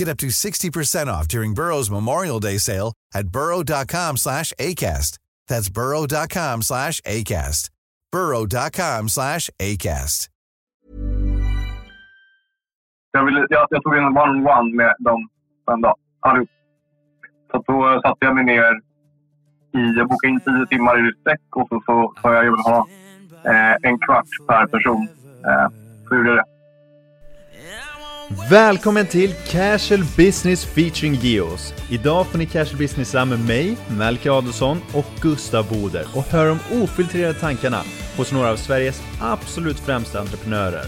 Get up to 60% off during Burrow's Memorial Day sale at burrow.com slash ACAST. That's burrow.com slash ACAST. burrow.com slash ACAST. Jag, ville, jag, jag tog en one-on-one med dem en dag, allihop. Så då satte jag mig ner i, jag bokade in tio timmar i sträck och så sa jag att jag vill ha eh, en kvart per person. Eh, så gjorde jag det. Välkommen till Casual Business featuring Geos. Idag får ni Casual Businessa med mig, Melker Adelsson och Gustav Boder och hör de ofiltrerade tankarna hos några av Sveriges absolut främsta entreprenörer.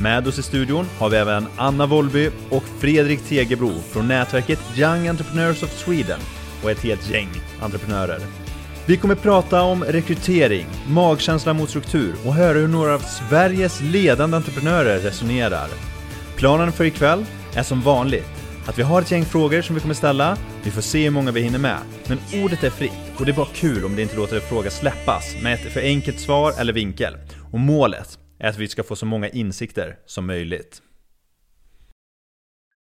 Med oss i studion har vi även Anna Wollby och Fredrik Tegebro från nätverket Young Entrepreneurs of Sweden och ett helt gäng entreprenörer. Vi kommer prata om rekrytering, magkänsla mot struktur och höra hur några av Sveriges ledande entreprenörer resonerar. Planen för ikväll är som vanligt att vi har ett gäng frågor som vi kommer ställa, vi får se hur många vi hinner med. Men ordet är fritt och det är bara kul om det inte låter en fråga släppas med ett för enkelt svar eller vinkel. Och målet är att vi ska få så många insikter som möjligt.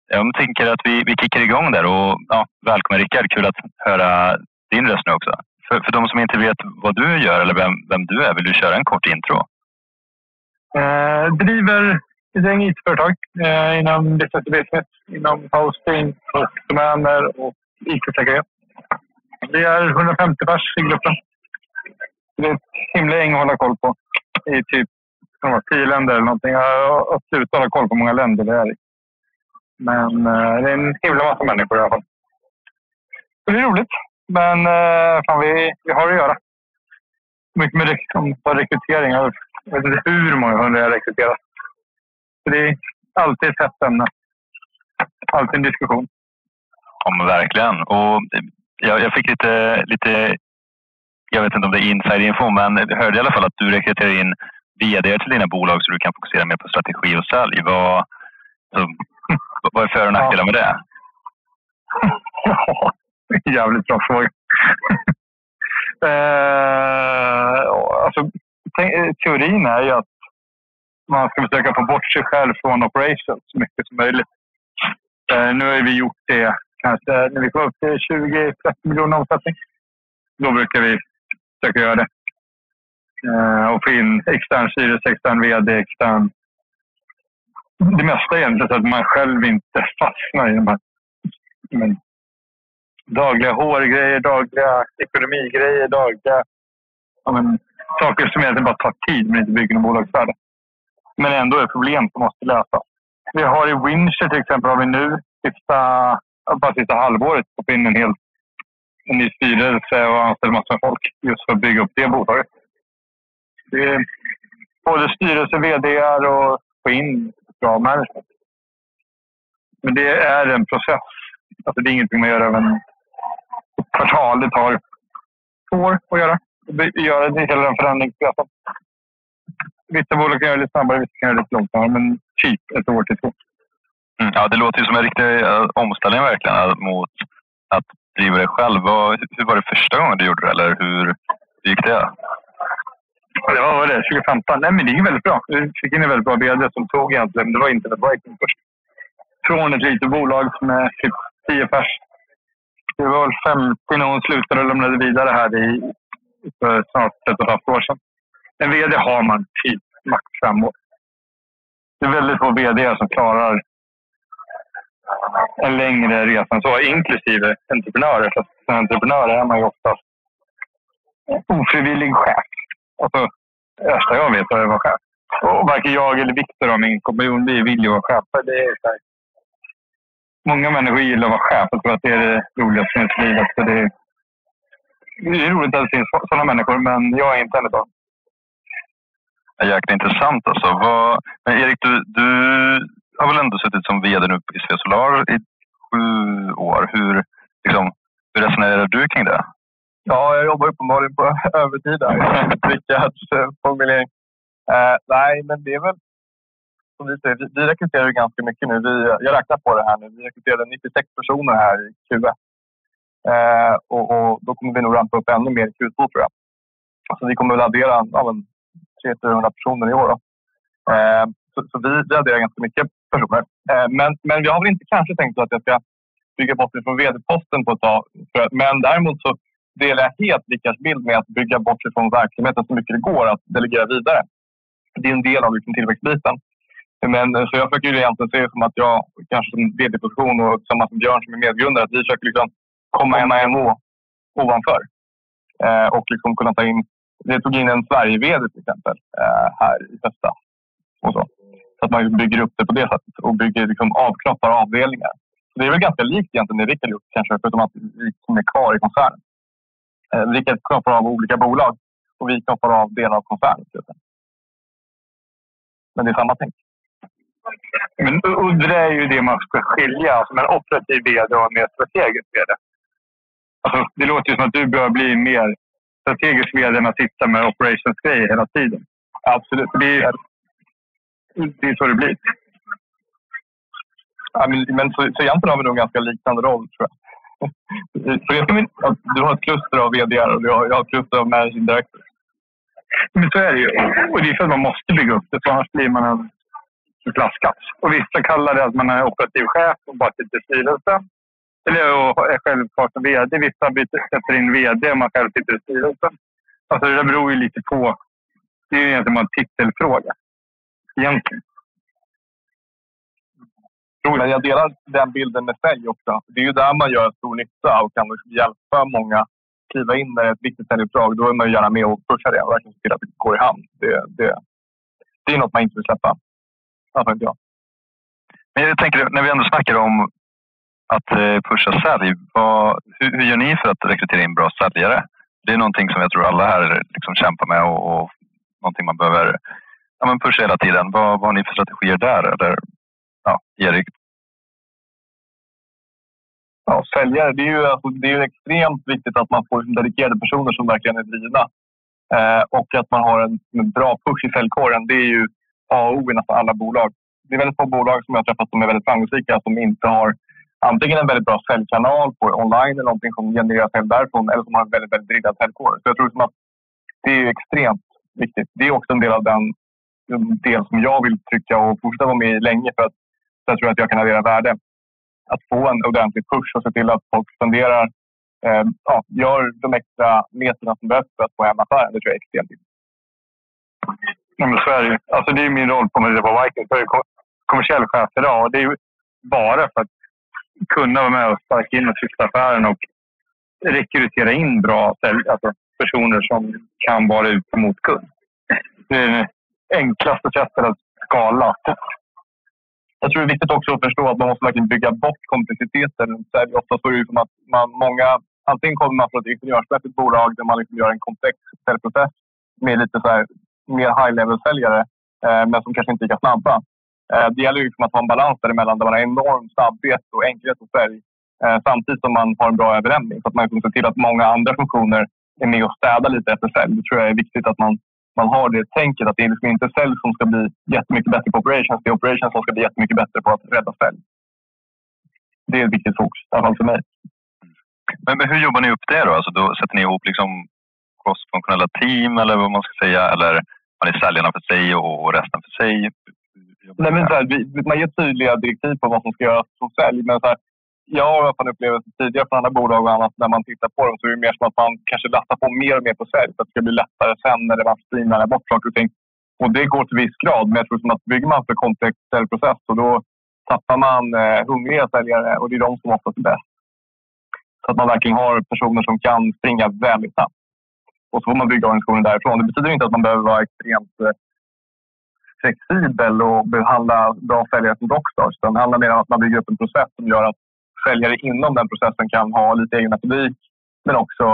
Jag tänker att vi, vi kickar igång där och ja, välkommen Rickard, kul att höra din röst nu också. För, för de som inte vet vad du gör eller vem, vem du är, vill du köra en kort intro? Eh, driver ett gäng IT-företag eh, inom business to business, inom hosting och domäner och IT-säkerhet. Vi är 150 pers i gruppen. Det är ett himla gäng att hålla koll på i typ tio länder eller någonting. Jag har absolut hålla koll på hur många länder det är i. Men eh, det är en himla massa människor i alla fall. Det är roligt. Men eh, fan, vi, vi har att göra. Mycket med rekrytering. Jag vet inte hur många hundra jag har rekryterat. Så det är alltid ett hett ämne. Alltid en diskussion. Ja, men verkligen. Och jag, jag fick lite, lite, jag vet inte om det är inside-info, men jag hörde i alla fall att du rekryterar in vd till dina bolag så du kan fokusera mer på strategi och sälj. Vad, så, vad är för och nackdelar med det? Ja, jävligt bra fråga. eh, alltså, te- teorin är ju att man ska försöka få bort sig själv från operations så mycket som möjligt. Eh, nu har vi gjort det kanske när vi kommer upp till 20-30 miljoner omsättning. Då brukar vi försöka göra det. Eh, och få in extern styrelse, extern vd, extern... Det mesta egentligen så att man själv inte fastnar i de här men, dagliga hårgrejer, dagliga ekonomigrejer, dagliga ja, men, saker som egentligen bara tar tid men inte bygger någon bolagsvärde. Men ändå är problem som måste lösas. Vi har i Windsor till exempel har vi nu sista, bara sista halvåret fått in en helt en ny styrelse och anställt massor med folk just för att bygga upp det bolaget. Det är både styrelse, vd och få in bra management. Men det är en process. Alltså det är ingenting man gör över en ett kvartal. Det tar två år att göra. Att Göra det, hela den förändringsprocessen. Vissa bolag kan göra det lite snabbare, vissa kan göra det långsammare. Men typ ett år till två. Mm, ja, det låter ju som en riktig eh, omställning verkligen eh, mot att driva det själv. Vad, hur var det första gången du gjorde det? Eller hur, hur gick det? det var det, 2015. Nej, men det gick väldigt bra. Vi fick in en väldigt bra VD som tog egentligen, det var Internet Viking först. Från ett litet bolag som är typ 10 pers. Det var väl 50 när hon slutade och lämnade vidare här i, för snart ett och ett halvt år sedan. En VD har man typ max fem år. Det är väldigt få VD som klarar en längre resa än så, inklusive entreprenörer. För som entreprenör är man ju oftast ofrivillig chef. Alltså, det värsta jag vet är att vara chef. Och varken jag eller Viktor, min kompanjon, vi vill ju vara chefer. Det är så här. Många människor gillar att vara chef. och tror att det är det roligaste i livet. Så det, är, det är roligt att det finns sådana människor, men jag är inte en av dem. Jäkligt intressant alltså. Vad, men Erik, du, du har väl ändå suttit som VD nu i Svea Solar i sju år. Hur, liksom, hur resonerar du kring det? Ja, jag jobbar uppenbarligen på övertid där. Rickards eh, formulering. Eh, nej, men det är väl som vi säger, vi, vi rekryterar ganska mycket nu. Vi, jag räknar på det här nu. Vi rekryterade 96 personer här i Q1. Eh, och, och, då kommer vi nog rampa upp ännu mer i Q2 tror jag. Så vi kommer väl addera ja, 300-400 personer i år. Eh, så, så, vi, vi adderar ganska mycket personer. Eh, men, men jag har väl inte kanske tänkt att jag ska bygga bort mig från vd-posten på ett tag. Men däremot så delar jag helt Rickards bild med att bygga bort sig från verksamheten så mycket det går att delegera vidare. Det är en del av liksom tillväxtbiten. Men, eh, så jag försöker egentligen se det som att jag, kanske som vd-position och tillsammans med Björn som är medgrundare, att vi försöker liksom komma en nivå ovanför. Eh, och liksom kunna ta in... Vi tog in en Sverige-vd till exempel eh, här i höstas. Och så. så att man liksom bygger upp det på det sättet och bygger liksom avknoppar avdelningar. Så det är väl ganska likt egentligen det Rickard gjort kanske, förutom att vi är kvar i koncernen. Eh, Rickard knoppar av olika bolag och vi knoppar av delar av koncernen. Men det är samma tänk. Men udre är ju det man ska skilja, alltså en operativ vd och en mer strategisk vd. Alltså, det låter ju som att du bör bli mer strategisk vd än att sitta med operations-grejer hela tiden. Absolut. Det är, det är så det blir. Ja, men, men så, så egentligen har vi nog en ganska liknande roll, tror jag. För min, du har ett kluster av vd och jag har ett kluster av managing director. Men så är det ju. Och det är för att man måste bygga upp det, för annars blir man en flaskhals. Och vissa kallar det att man är operativ chef och bara sitter i styrelsen. Eller är själv kvar som VD. Vissa byter, sätter in VD och man själv sitter i styrelsen. Alltså det där beror ju lite på... Det är ju egentligen bara en titelfråga. Egentligen. Men jag delar den bilden med sig också. Det är ju där man gör stor nytta och kan hjälpa många kliva in när det är ett viktigt säljuppdrag. Då är man gärna med och pushar det och verkligen se till att det går i hamn. Det, det, det är något man inte vill släppa. Alltså inte jag. Men jag tänker, när vi ändå snackar om att eh, pusha sälj. Vad, hur, hur, gör ni för att rekrytera in bra säljare? Det är någonting som jag tror alla här liksom kämpar med och, och någonting man behöver ja, men pusha hela tiden. Vad, vad har ni för strategier där? Eller, ja, Erik? Ja, säljare, det är, ju, alltså, det är ju extremt viktigt att man får dedikerade personer som verkligen är drivna. Eh, och att man har en, en bra push i säljkåren. Det är ju A och O i nästan alla bolag. Det är väldigt få bolag som jag har träffat som är väldigt framgångsrika som inte har antingen en väldigt bra säljkanal på online eller någonting som genererar sälj därifrån eller som har en väldigt, väldigt driven säljkår. Så jag tror som att det är extremt viktigt. Det är också en del av den del som jag vill trycka och fortsätta vara med i länge för att jag tror att jag kan addera värde. Att få en ordentlig push och se till att folk spenderar, eh, ja, gör de extra meterna som behövs för att få hem affären. Det tror jag är extremt viktigt. Ja, men så är det. Alltså, det är min roll på, på Vikings. Jag är kommersiell chef idag och det är bara för att kunna vara med och sparka in och fixa affären och rekrytera in bra alltså personer som kan vara ute mot kund. Det är det enklaste sättet att skala Jag tror det är viktigt också att förstå att man måste verkligen bygga bort komplexiteten. Ofta så det som att man, många, antingen kommer man från ett ingenjörsmässigt bolag där man liksom gör en komplex säljprocess med lite så här, mer high-level-säljare, eh, men som kanske inte är lika snabba. Eh, det gäller ju liksom att ha en balans däremellan där man har enorm snabbhet och enkelhet och färg eh, samtidigt som man har en bra överlämning. Så att man liksom kan se till att många andra funktioner är med och städar lite efter sälj. Det tror jag är viktigt att man, man har det tänket att det är liksom inte sälj som ska bli jättemycket bättre på operations. Det är operations som ska bli jättemycket bättre på att rädda sälj. Det är ett viktigt fokus, i alla fall för mig. Men, men hur jobbar ni upp det då? Alltså, då sätter ni ihop liksom crossfunktionella team eller vad man ska säga? Eller man är säljarna för sig och resten för sig? Nej, men så här, man ger tydliga direktiv på vad som ska göras som sälj. Men så här, jag har i alla fall upplevelse tidigare från andra bolag och annat när man tittar på dem så är det mer som att man kanske lastar på mer och mer på sälj för att det ska bli lättare sen när man streamar bort saker och ting. Och det går till viss grad, men jag tror som att bygger man för komplex säljprocess så då tappar man eh, hungriga säljare och det är de som oftast är bäst. Så att man verkligen har personer som kan springa väldigt snabbt. Och så får man bygga organisationen därifrån. Det betyder inte att man behöver vara extremt eh, flexibel och behandla bra säljare som rockstars. Det handlar mer om att man bygger upp en process som gör att säljare inom den processen kan ha lite egen metodik. Men också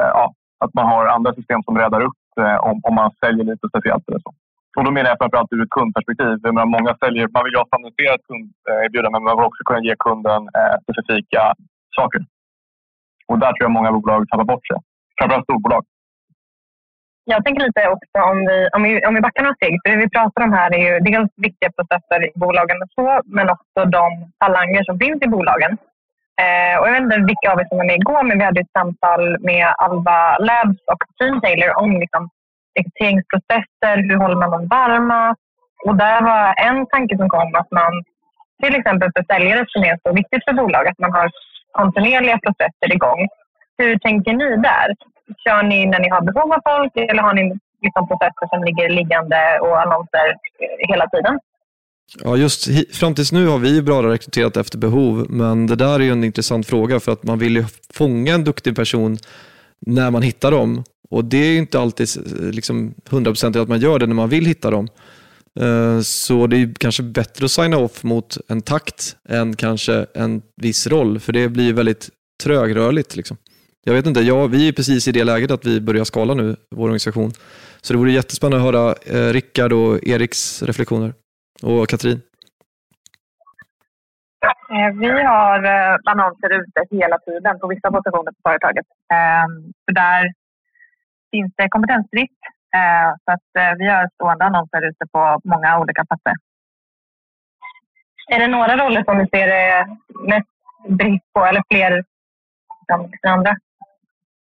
eh, ja, att man har andra system som räddar upp eh, om, om man säljer lite speciellt. Eller så. Och då menar jag framförallt ur ett kundperspektiv. Många säljer, man vill ju ha standardiserat kunderbjudande eh, men man vill också kunna ge kunden eh, specifika saker. Och där tror jag många bolag tappar bort sig. Framförallt storbolag. Jag tänker lite också om vi, om vi, om vi backar några steg. För det vi pratar om här är ju dels viktiga processer i bolagen och så, men också de talanger som finns i bolagen. Eh, och jag vet inte vilka av er som var med igår, men vi hade ett samtal med Alva Labs och Team Taylor om liksom, rekryteringsprocesser, hur håller man dem varma? Och där var en tanke som kom att man till exempel för säljare som är så viktigt för bolag, att man har kontinuerliga processer igång. Hur tänker ni där? Kör ni när ni har behov av folk eller har ni liksom processer som ligger liggande och annonser eh, hela tiden? Ja, just fram tills nu har vi bara rekryterat efter behov, men det där är ju en intressant fråga för att man vill ju fånga en duktig person när man hittar dem. Och det är inte alltid eh, liksom 100% att man gör det när man vill hitta dem. Eh, så det är kanske bättre att signa off mot en takt än kanske en viss roll, för det blir väldigt trögrörligt. Liksom. Jag vet inte, ja, vi är precis i det läget att vi börjar skala nu, vår organisation. Så det vore jättespännande att höra eh, Rickard och Eriks reflektioner. Och Katrin? Eh, vi har eh, annonser ute hela tiden på vissa positioner på företaget. Ehm, för där finns det kompetensbrist. Eh, så att vi har stående annonser ute på många olika platser. Är det några roller som ni ser mest brist på eller fler än andra?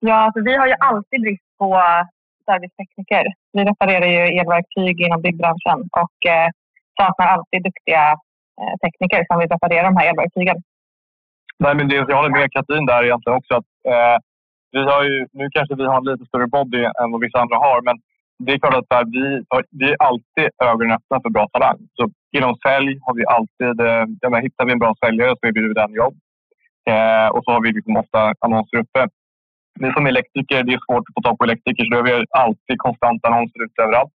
Ja, alltså vi har ju alltid brist på eh, servicetekniker. Vi reparerar ju elverktyg inom byggbranschen och eh, saknar alltid duktiga eh, tekniker som vill reparera de här elverktygen. Nej, men det, jag håller med Katrin där egentligen också. Att, eh, vi har ju, nu kanske vi har en lite större body än vad vissa andra har, men det är klart att här, vi, vi är alltid ögonen öppna för bra talang. Så inom sälj har vi alltid, eh, ja, men hittar vi en bra säljare så erbjuder vi den jobb. Eh, och så har vi liksom ofta annonser uppe. Vi som elektriker, det är svårt att få tag på elektriker så då har vi alltid konstant annonser ute överallt.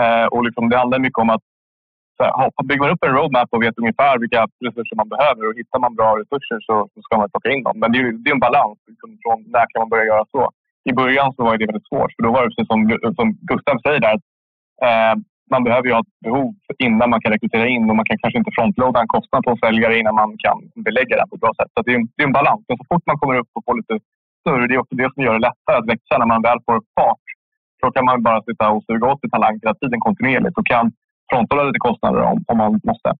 Eh, och liksom, det handlar mycket om att så här, bygger man upp en roadmap och vet ungefär vilka resurser man behöver och hittar man bra resurser så, så ska man plocka in dem. Men det är, det är en balans. Liksom, från när kan man börja göra så? I början så var det väldigt svårt för då var det precis som, som Gustav säger där. Eh, man behöver ju ha ett behov innan man kan rekrytera in och man kan kanske inte frontloada en kostnad på en säljare innan man kan belägga den på ett bra sätt. Så det är, en, det är en balans. Men så fort man kommer upp och får lite större, det är också det som gör det lättare att växa när man väl får fart. Då kan man bara sitta och suga åt sig talang hela tiden kontinuerligt och kan fronthålla lite kostnader om, om man måste.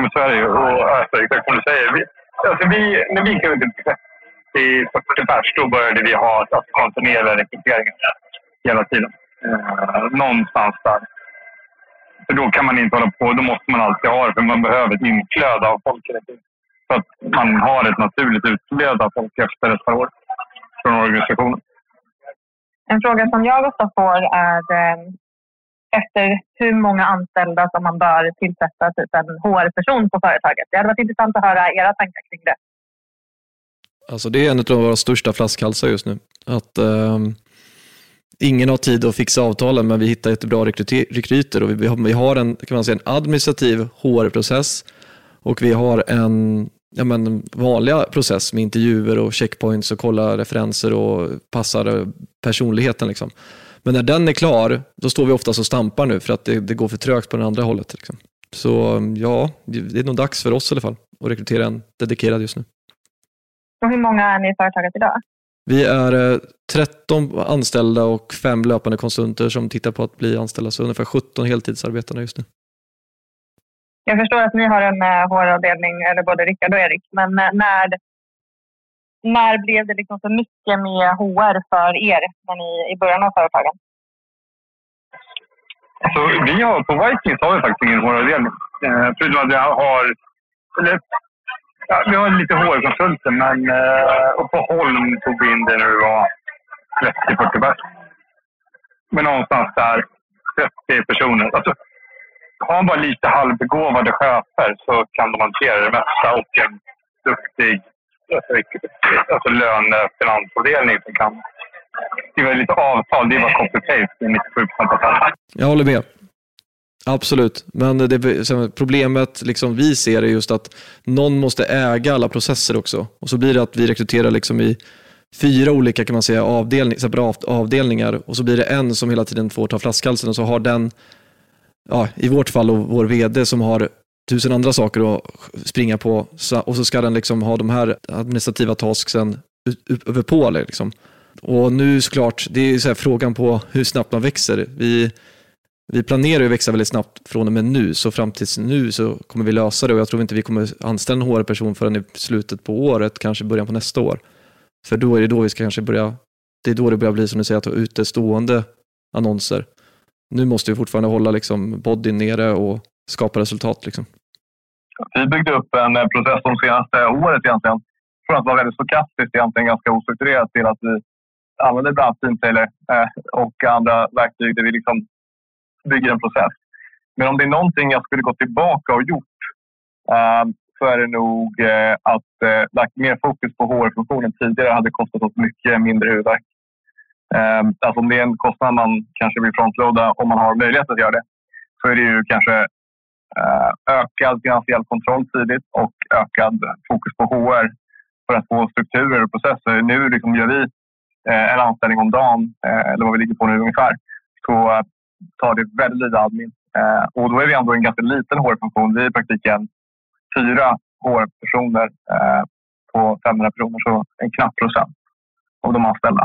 Men så är det ju. Och, alltså, exakt som du säger. Vi, alltså, vi, när vi kom till 40 pers, då började vi ha alltså, kontinuerliga rekryteringar hela tiden. Eh, någonstans där. För då kan man inte hålla på. Då måste man alltid ha det, för man behöver ett inflöde av folk. Så att man har ett naturligt utflöde av folk efter ett par år från organisationen. En fråga som jag ofta får är eh, efter hur många anställda som man bör tillsätta typ en HR-person på företaget. Det hade varit intressant att höra era tankar kring det. Alltså det är en av våra största flaskhalsar just nu. Att eh, Ingen har tid att fixa avtalen, men vi hittar jättebra rekryter och vi har, vi har en, kan man säga, en administrativ HR-process och vi har en ja, men, vanliga process med intervjuer och checkpoints och kolla referenser och passar personligheten. Liksom. Men när den är klar, då står vi oftast och stampar nu för att det, det går för trögt på det andra hållet. Liksom. Så ja, det är nog dags för oss i alla fall att rekrytera en dedikerad just nu. Och hur många är ni i företaget idag? Vi är 13 eh, anställda och fem löpande konsulter som tittar på att bli anställda, så ungefär 17 heltidsarbetande just nu. Jag förstår att ni har en eh, HR-avdelning, eller både Rickard och Erik, men eh, när när blev det liksom för mycket med HR för er när ni, i början av företagen? Alltså, vi har, på Vikings har vi faktiskt ingen HR-avdelning. Eh, förutom att vi har... Eller, ja, vi har lite HR-konsulter, men eh, och på Holm tog vi in det när vi var 30-40 pers. Men någonstans där 30 personer. Alltså, har man bara lite halvbegåvade chefer så kan de hantera det mesta och en duktig alltså, alltså lönefinansavdelning som kan skriva lite avtal. Det är bara copy-paste i 97 av fallen. Jag håller med. Absolut, men det, problemet liksom vi ser är just att någon måste äga alla processer också. Och så blir det att vi rekryterar liksom i fyra olika kan man säga, avdelning, avdelningar och så blir det en som hela tiden får ta flaskhalsen och så har den, ja, i vårt fall och vår vd som har tusen andra saker att springa på och så ska den liksom ha de här administrativa tasksen över på. Liksom. Och nu såklart, det är så frågan på hur snabbt man växer. Vi, vi planerar att växa väldigt snabbt från och med nu, så fram tills nu så kommer vi lösa det och jag tror inte vi kommer anställa en HR-person förrän i slutet på året, kanske början på nästa år. För då är det då vi ska kanske börja, det är då det börjar bli som du säger, att ha utestående annonser. Nu måste vi fortfarande hålla liksom bodyn nere och skapa resultat. Liksom. Vi byggde upp en eh, process de senaste året egentligen från att vara väldigt stokastiskt, egentligen ganska ostrukturerat till att vi använder bland annat Teamtailor eh, och andra verktyg där vi liksom bygger en process. Men om det är någonting jag skulle gå tillbaka och gjort eh, så är det nog att lagt mer fokus på HR-funktionen tidigare hade kostat oss mycket mindre huvudvärk. Ehm, alltså om det är en kostnad man kanske vill frontloada om man har möjlighet att göra det så är det ju kanske Eh, ökad finansiell kontroll tidigt och ökad fokus på HR för att få strukturer och processer. Nu liksom gör vi eh, en anställning om dagen, eh, eller vad vi ligger på nu ungefär, så eh, tar det väldigt lite admin. Eh, och då är vi ändå en ganska liten HR-funktion. Vi är i praktiken fyra HR-personer eh, på 500 personer, så en knapp procent av de anställda.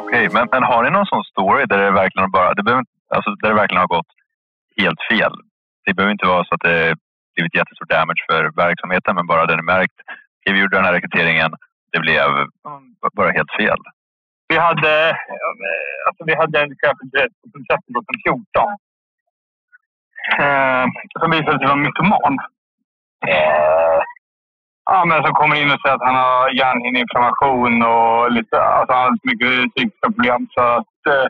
Okej, men, men har ni någon sån story där det verkligen bara, det behöver, Alltså där det verkligen har gått helt fel. Det behöver inte vara så att det blivit jättestor damage för verksamheten, men bara det ni märkt, vi gjorde den här rekryteringen, det blev bara helt fel. Vi hade, alltså vi hade en chef på processen 2014 eh, som visade sig vara mytoman. Eh, ja, men som kommer in och säger att han har hjärnhinneinflammation och lite, alltså han har lite mycket psykiska problem. Så att, eh,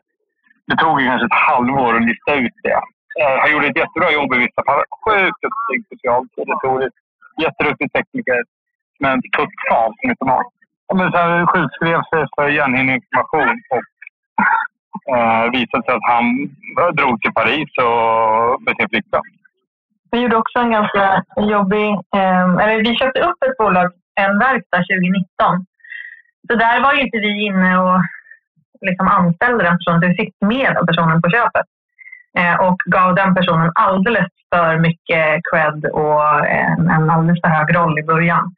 det tog kanske ett halvår att lista ut det. Eh, han gjorde ett jättebra jobb i vissa fall. Sjukt duktig specialkuratoriskt. Jätteduktig tekniker. Men totalt mytoman. Men sen sjukskrev sig för hjärnhinneinflammation och eh, visade sig att han eh, drog till Paris och med sin flickvän. Vi gjorde också en ganska jobbig... Eh, eller vi köpte upp ett bolag, en verkstad, 2019. Så där var ju inte vi inne och liksom anställde den personen, Vi fick med den personen på köpet eh, och gav den personen alldeles för mycket cred och en, en alldeles för hög roll i början.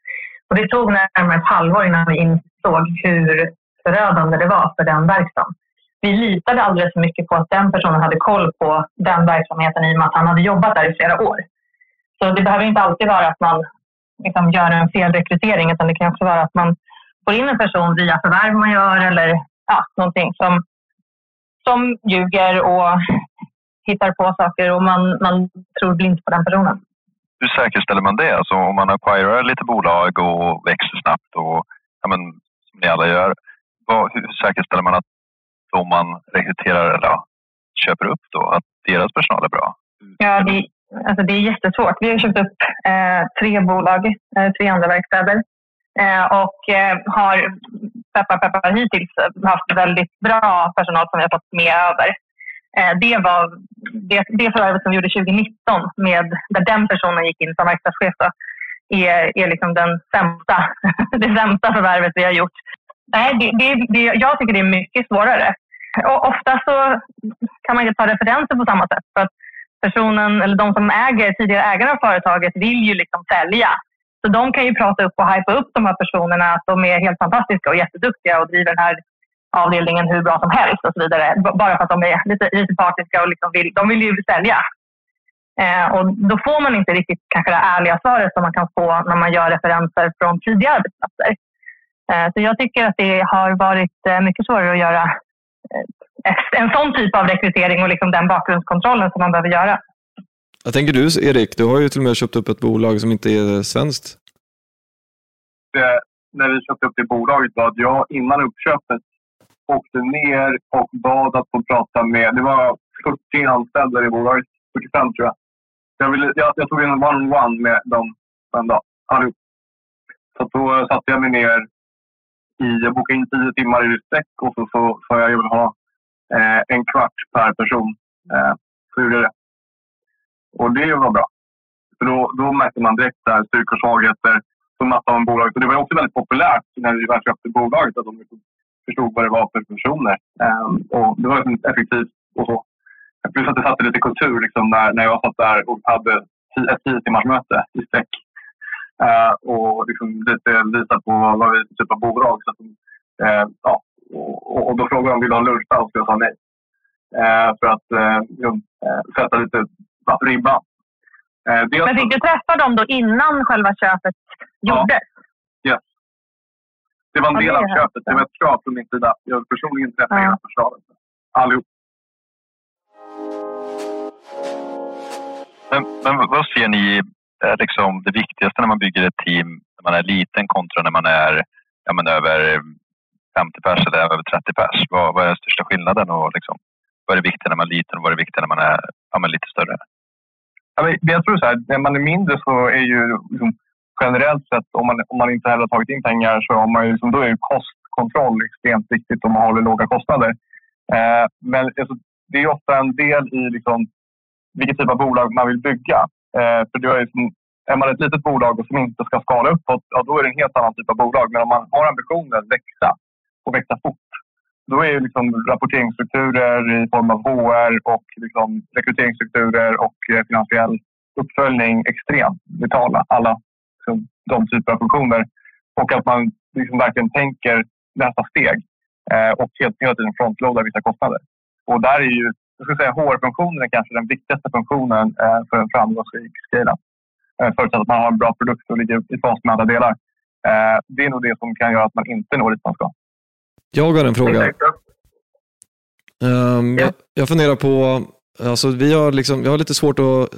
Och det tog närmare ett halvår innan vi insåg hur förödande det var för den verkstaden. Vi litade alldeles för mycket på att den personen hade koll på den verksamheten i och med att han hade jobbat där i flera år. Så det behöver inte alltid vara att man liksom gör en felrekrytering utan det kan också vara att man får in en person via förvärv man gör eller ja, någonting som, som ljuger och hittar på saker och man, man tror blint på den personen. Hur säkerställer man det? Alltså om man acquirar lite bolag och växer snabbt och ja, men, som ni alla gör. Vad, hur säkerställer man att de man rekryterar eller köper upp då, att deras personal är bra? Ja, det, alltså det är jättesvårt. Vi har köpt upp eh, tre bolag, eh, tre andra verkstäder. Eh, och eh, har peppar, peppar hittills haft väldigt bra personal som vi har fått med över. Eh, det var det, det förvärvet som vi gjorde 2019 med, där den personen gick in som verkstadschef då, är, är liksom den sämsta, det sämsta förvärvet vi har gjort. Nej, det, det, det, jag tycker det är mycket svårare. Och ofta så kan man inte ta referenser på samma sätt. För att personen, eller de som äger, tidigare ägare av företaget vill ju liksom sälja. Så de kan ju prata upp och hypa upp de här personerna att de är helt fantastiska och jätteduktiga och driver den här avdelningen hur bra som helst och så vidare. Bara för att de är lite, lite partiska och liksom vill, de vill ju sälja. Eh, och då får man inte riktigt kanske det ärliga svaret som man kan få när man gör referenser från tidigare arbetsplatser. Eh, så jag tycker att det har varit eh, mycket svårare att göra en sån typ av rekrytering och liksom den bakgrundskontrollen som man behöver göra. Vad tänker du Erik? Du har ju till och med köpt upp ett bolag som inte är svenskt. Det, när vi köpte upp det bolaget var att jag innan uppköpet åkte ner och bad att få prata med... Det var 40 anställda i bolaget, 45 tror jag. Jag, ville, jag, jag tog en one-on-one med dem en dag, allihop. Så då satte jag mig ner i, jag bokade in tio timmar i sträck och så sa jag att jag vill ha eh, en kvart per person. Eh, så gjorde jag det. Och det var bra. För då, då märkte man direkt där, styrkor och svagheter. Så mattade man bolaget. Och det var också väldigt populärt när vi väl köpte bolaget att de liksom förstod vad det var för personer. Eh, och det var liksom effektivt och så. Plus att det satte lite kultur liksom, när, när jag satt där och hade ett tio timmars möte i sträck. Uh, och liksom lite visa på vad vi är för typ av bolag. Så att, uh, ja, och, och, då frågade de om vi ville ha lunchpaus och jag sa nej. Uh, för att uh, sätta lite ja, ribban. Uh, Men fick du träffa dem då innan själva köpet gjordes? Ja. Yes. Det var en del av köpet. Det var ett krav från min sida. Jag vill personligen träffa ja. hela förslaget. Allihop. Men, men vad ser ni är liksom det viktigaste när man bygger ett team när man är liten kontra när man är ja, men över 50 pers eller över 30 pers? Vad, vad är den största skillnaden? Och liksom, vad är det viktiga när man är liten och vad är det viktiga när man är ja, men lite större? Ja, men jag tror så här, när man är mindre så är ju liksom, generellt sett, om man, om man inte heller har tagit in pengar, så har man ju, liksom, då är ju kostkontroll extremt viktigt om man håller låga kostnader. Eh, men alltså, det är ofta en del i liksom, vilken typ av bolag man vill bygga. Eh, för det är, som, är man ett litet bolag som inte ska skala uppåt, ja, då är det en helt annan typ av bolag. Men om man har ambitionen att växa och växa fort, då är ju liksom rapporteringsstrukturer i form av HR och liksom rekryteringsstrukturer och eh, finansiell uppföljning extremt vitala. Alla liksom, de typer av funktioner. Och att man liksom verkligen tänker nästa steg eh, och helt hela tiden frontloadar vissa kostnader. Och där är ju jag skulle säga HR-funktionen är kanske den viktigaste funktionen eh, för en framgångsrik scale-up. Eh, förutsatt att man har en bra produkt och ligger i fas med andra delar. Eh, det är nog det som kan göra att man inte når dit man ska. Jag har en fråga. Um, jag, jag funderar på, alltså vi har, liksom, vi har lite svårt att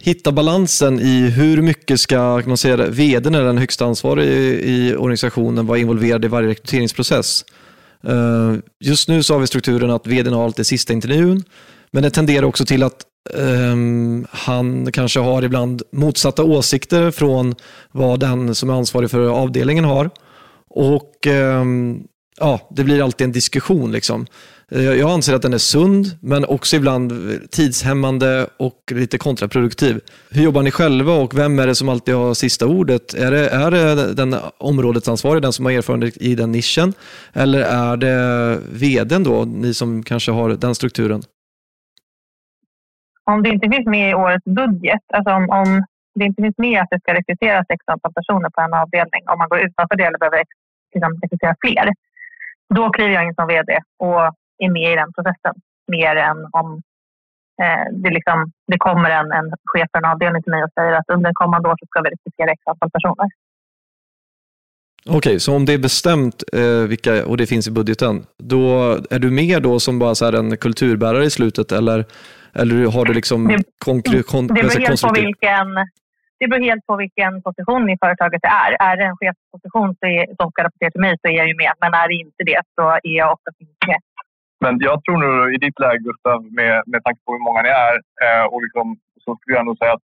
hitta balansen i hur mycket ska man säga, vdn eller den högsta ansvariga i, i organisationen vara involverad i varje rekryteringsprocess. Eh, just nu så har vi strukturen att vdn har alltid sista intervjun, men det tenderar också till att um, han kanske har ibland motsatta åsikter från vad den som är ansvarig för avdelningen har. Och um, ja, det blir alltid en diskussion. Liksom. Eh, jag anser att den är sund, men också ibland tidshämmande och lite kontraproduktiv. Hur jobbar ni själva och vem är det som alltid har sista ordet? Är det, är det den områdesansvarige, den som har erfarenhet i den nischen? Eller är det vdn då, ni som kanske har den strukturen? Om det inte finns med i årets budget, alltså om, om det inte finns med att det ska rekryteras x antal personer på en avdelning, om man går utanför det eller behöver liksom, rekrytera fler, då kliver jag in som vd och är med i den processen mer än om eh, det, liksom, det kommer en, en chef för en avdelning till mig och säger att under kommande år så ska vi rekrytera x antal personer. Okej, okay, så om det är bestämt eh, vilka, och det finns i budgeten, då är du med då som bara så en kulturbärare i slutet eller, eller har du liksom det, konkre, kon, det, beror helt på vilken, det beror helt på vilken position i företaget det är. Är det en chefsposition som ska rapportera till mig så är jag ju med, men är det inte det så är jag oftast inte med. Men jag tror nog i ditt läge Gustav, med, med tanke på hur många ni är, eh, och liksom, så skulle jag nog säga att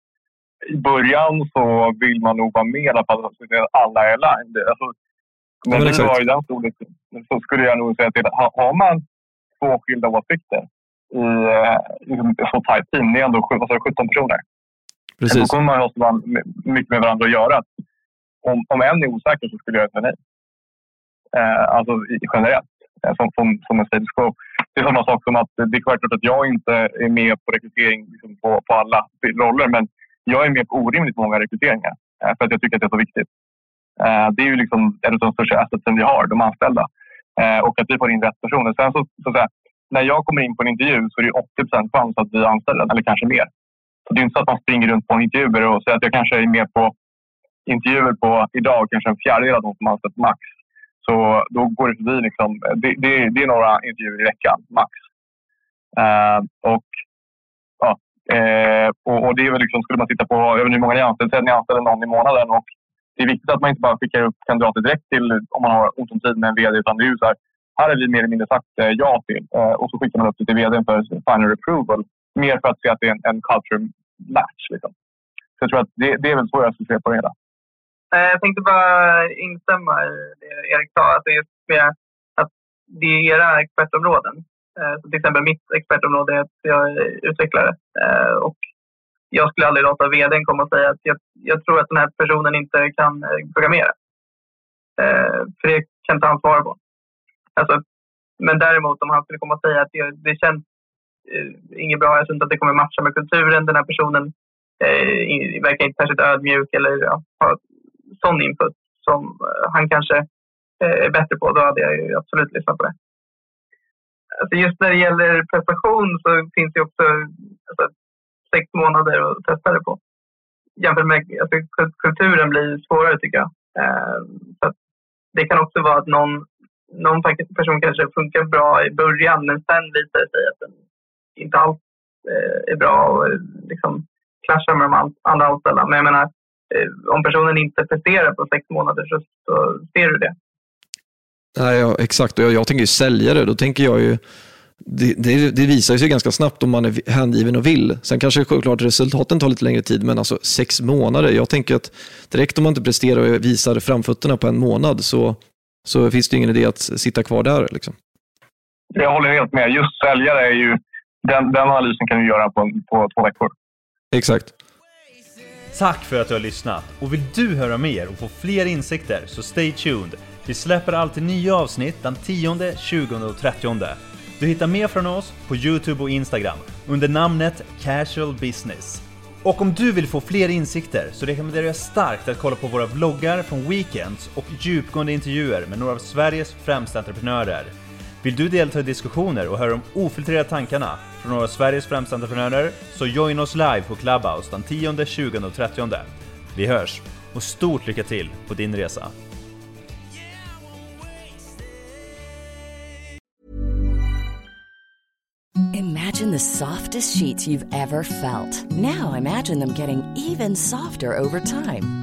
i början så vill man nog vara med i alla fall, så att alla är aligned. Alltså, när ja, vi var i den storleken så skulle jag nog säga att har man två skilda åsikter i eh, liksom, så tajt team, ni är ändå 17 personer. Precis. Då kommer man ha mycket med varandra att göra. Om, om en är osäker så skulle jag säga nej. Eh, alltså generellt. Eh, som, som, som en status quo. Det är samma sak som att det är självklart att jag inte är med på rekrytering liksom på, på alla roller, men jag är med på orimligt många rekryteringar eh, för att jag tycker att det är så viktigt. Eh, det är ju liksom en av de största assetsen vi har, de anställda. Och att vi får in rätt personer. Sen så, så att säga, när jag kommer in på en intervju så är det 80% chans att vi anställer eller kanske mer. Så det är inte så att man springer runt på intervjuer och säger att jag kanske är med på intervjuer på idag, kanske en fjärdedel av de som anställt max. Så då går det förbi. Liksom, det, det, det är några intervjuer i veckan, max. Uh, och, ja, uh, och, och, det är väl liksom, skulle man titta på jag vet inte hur många ni anställer, säg att ni anställer någon i månaden och det är viktigt att man inte bara skickar upp kandidater direkt till om man har ont om tid med en VD. Utan det är så här, här har vi mer eller mindre sagt eh, ja till. Eh, och så skickar man upp det till VD för final approval. Mer för att se att det är en, en culture match. Liksom. Så jag tror att det, det är väl så jag skulle se på det hela. Eh, jag tänkte bara instämma i det Erik sa. Att det, är med att det är era expertområden. Eh, så till exempel mitt expertområde är att jag är utvecklare. Eh, och jag skulle aldrig låta vdn komma och säga att jag, jag tror att den här personen inte kan programmera. För det kan inte han svara på. Alltså, men däremot om han skulle komma och säga att det, det känns inget bra, jag tror inte att det kommer matcha med kulturen. Den här personen eh, verkar inte särskilt ödmjuk eller ja, har sån input som eh, han kanske eh, är bättre på. Då hade jag absolut lyssnat på det. Alltså just när det gäller prestation så finns det också alltså, sex månader att testa det på. Jämfört med alltså, kulturen blir svårare tycker jag. Eh, så det kan också vara att någon, någon person kanske funkar bra i början men sen visar det sig att den inte alls eh, är bra och liksom clashar med de andra anställda. Men jag menar, om personen inte presterar på sex månader så, så ser du det. Nej, ja, exakt. Och jag, jag tänker ju säljare, då tänker jag ju det, det, det, visar sig ganska snabbt om man är hängiven och vill. Sen kanske självklart resultaten tar lite längre tid, men alltså sex månader. Jag tänker att direkt om man inte presterar och visar framfötterna på en månad så, så finns det ingen idé att sitta kvar där. Liksom. Jag håller helt med. Just säljare är ju, den, den analysen kan du göra på, på två veckor. Exakt. Tack för att du har lyssnat! Och vill du höra mer och få fler insikter så stay tuned. Vi släpper alltid nya avsnitt den 10, 20 och 30. Du hittar mer från oss på Youtube och Instagram under namnet Casual Business. Och om du vill få fler insikter så rekommenderar jag starkt att kolla på våra vloggar från Weekends och djupgående intervjuer med några av Sveriges främsta entreprenörer. Vill du delta i diskussioner och höra de ofiltrerade tankarna från några av Sveriges främsta entreprenörer så join oss live på Clubhouse den 10, 20 och 30. Vi hörs och stort lycka till på din resa! Imagine the softest sheets you've ever felt. Now imagine them getting even softer over time.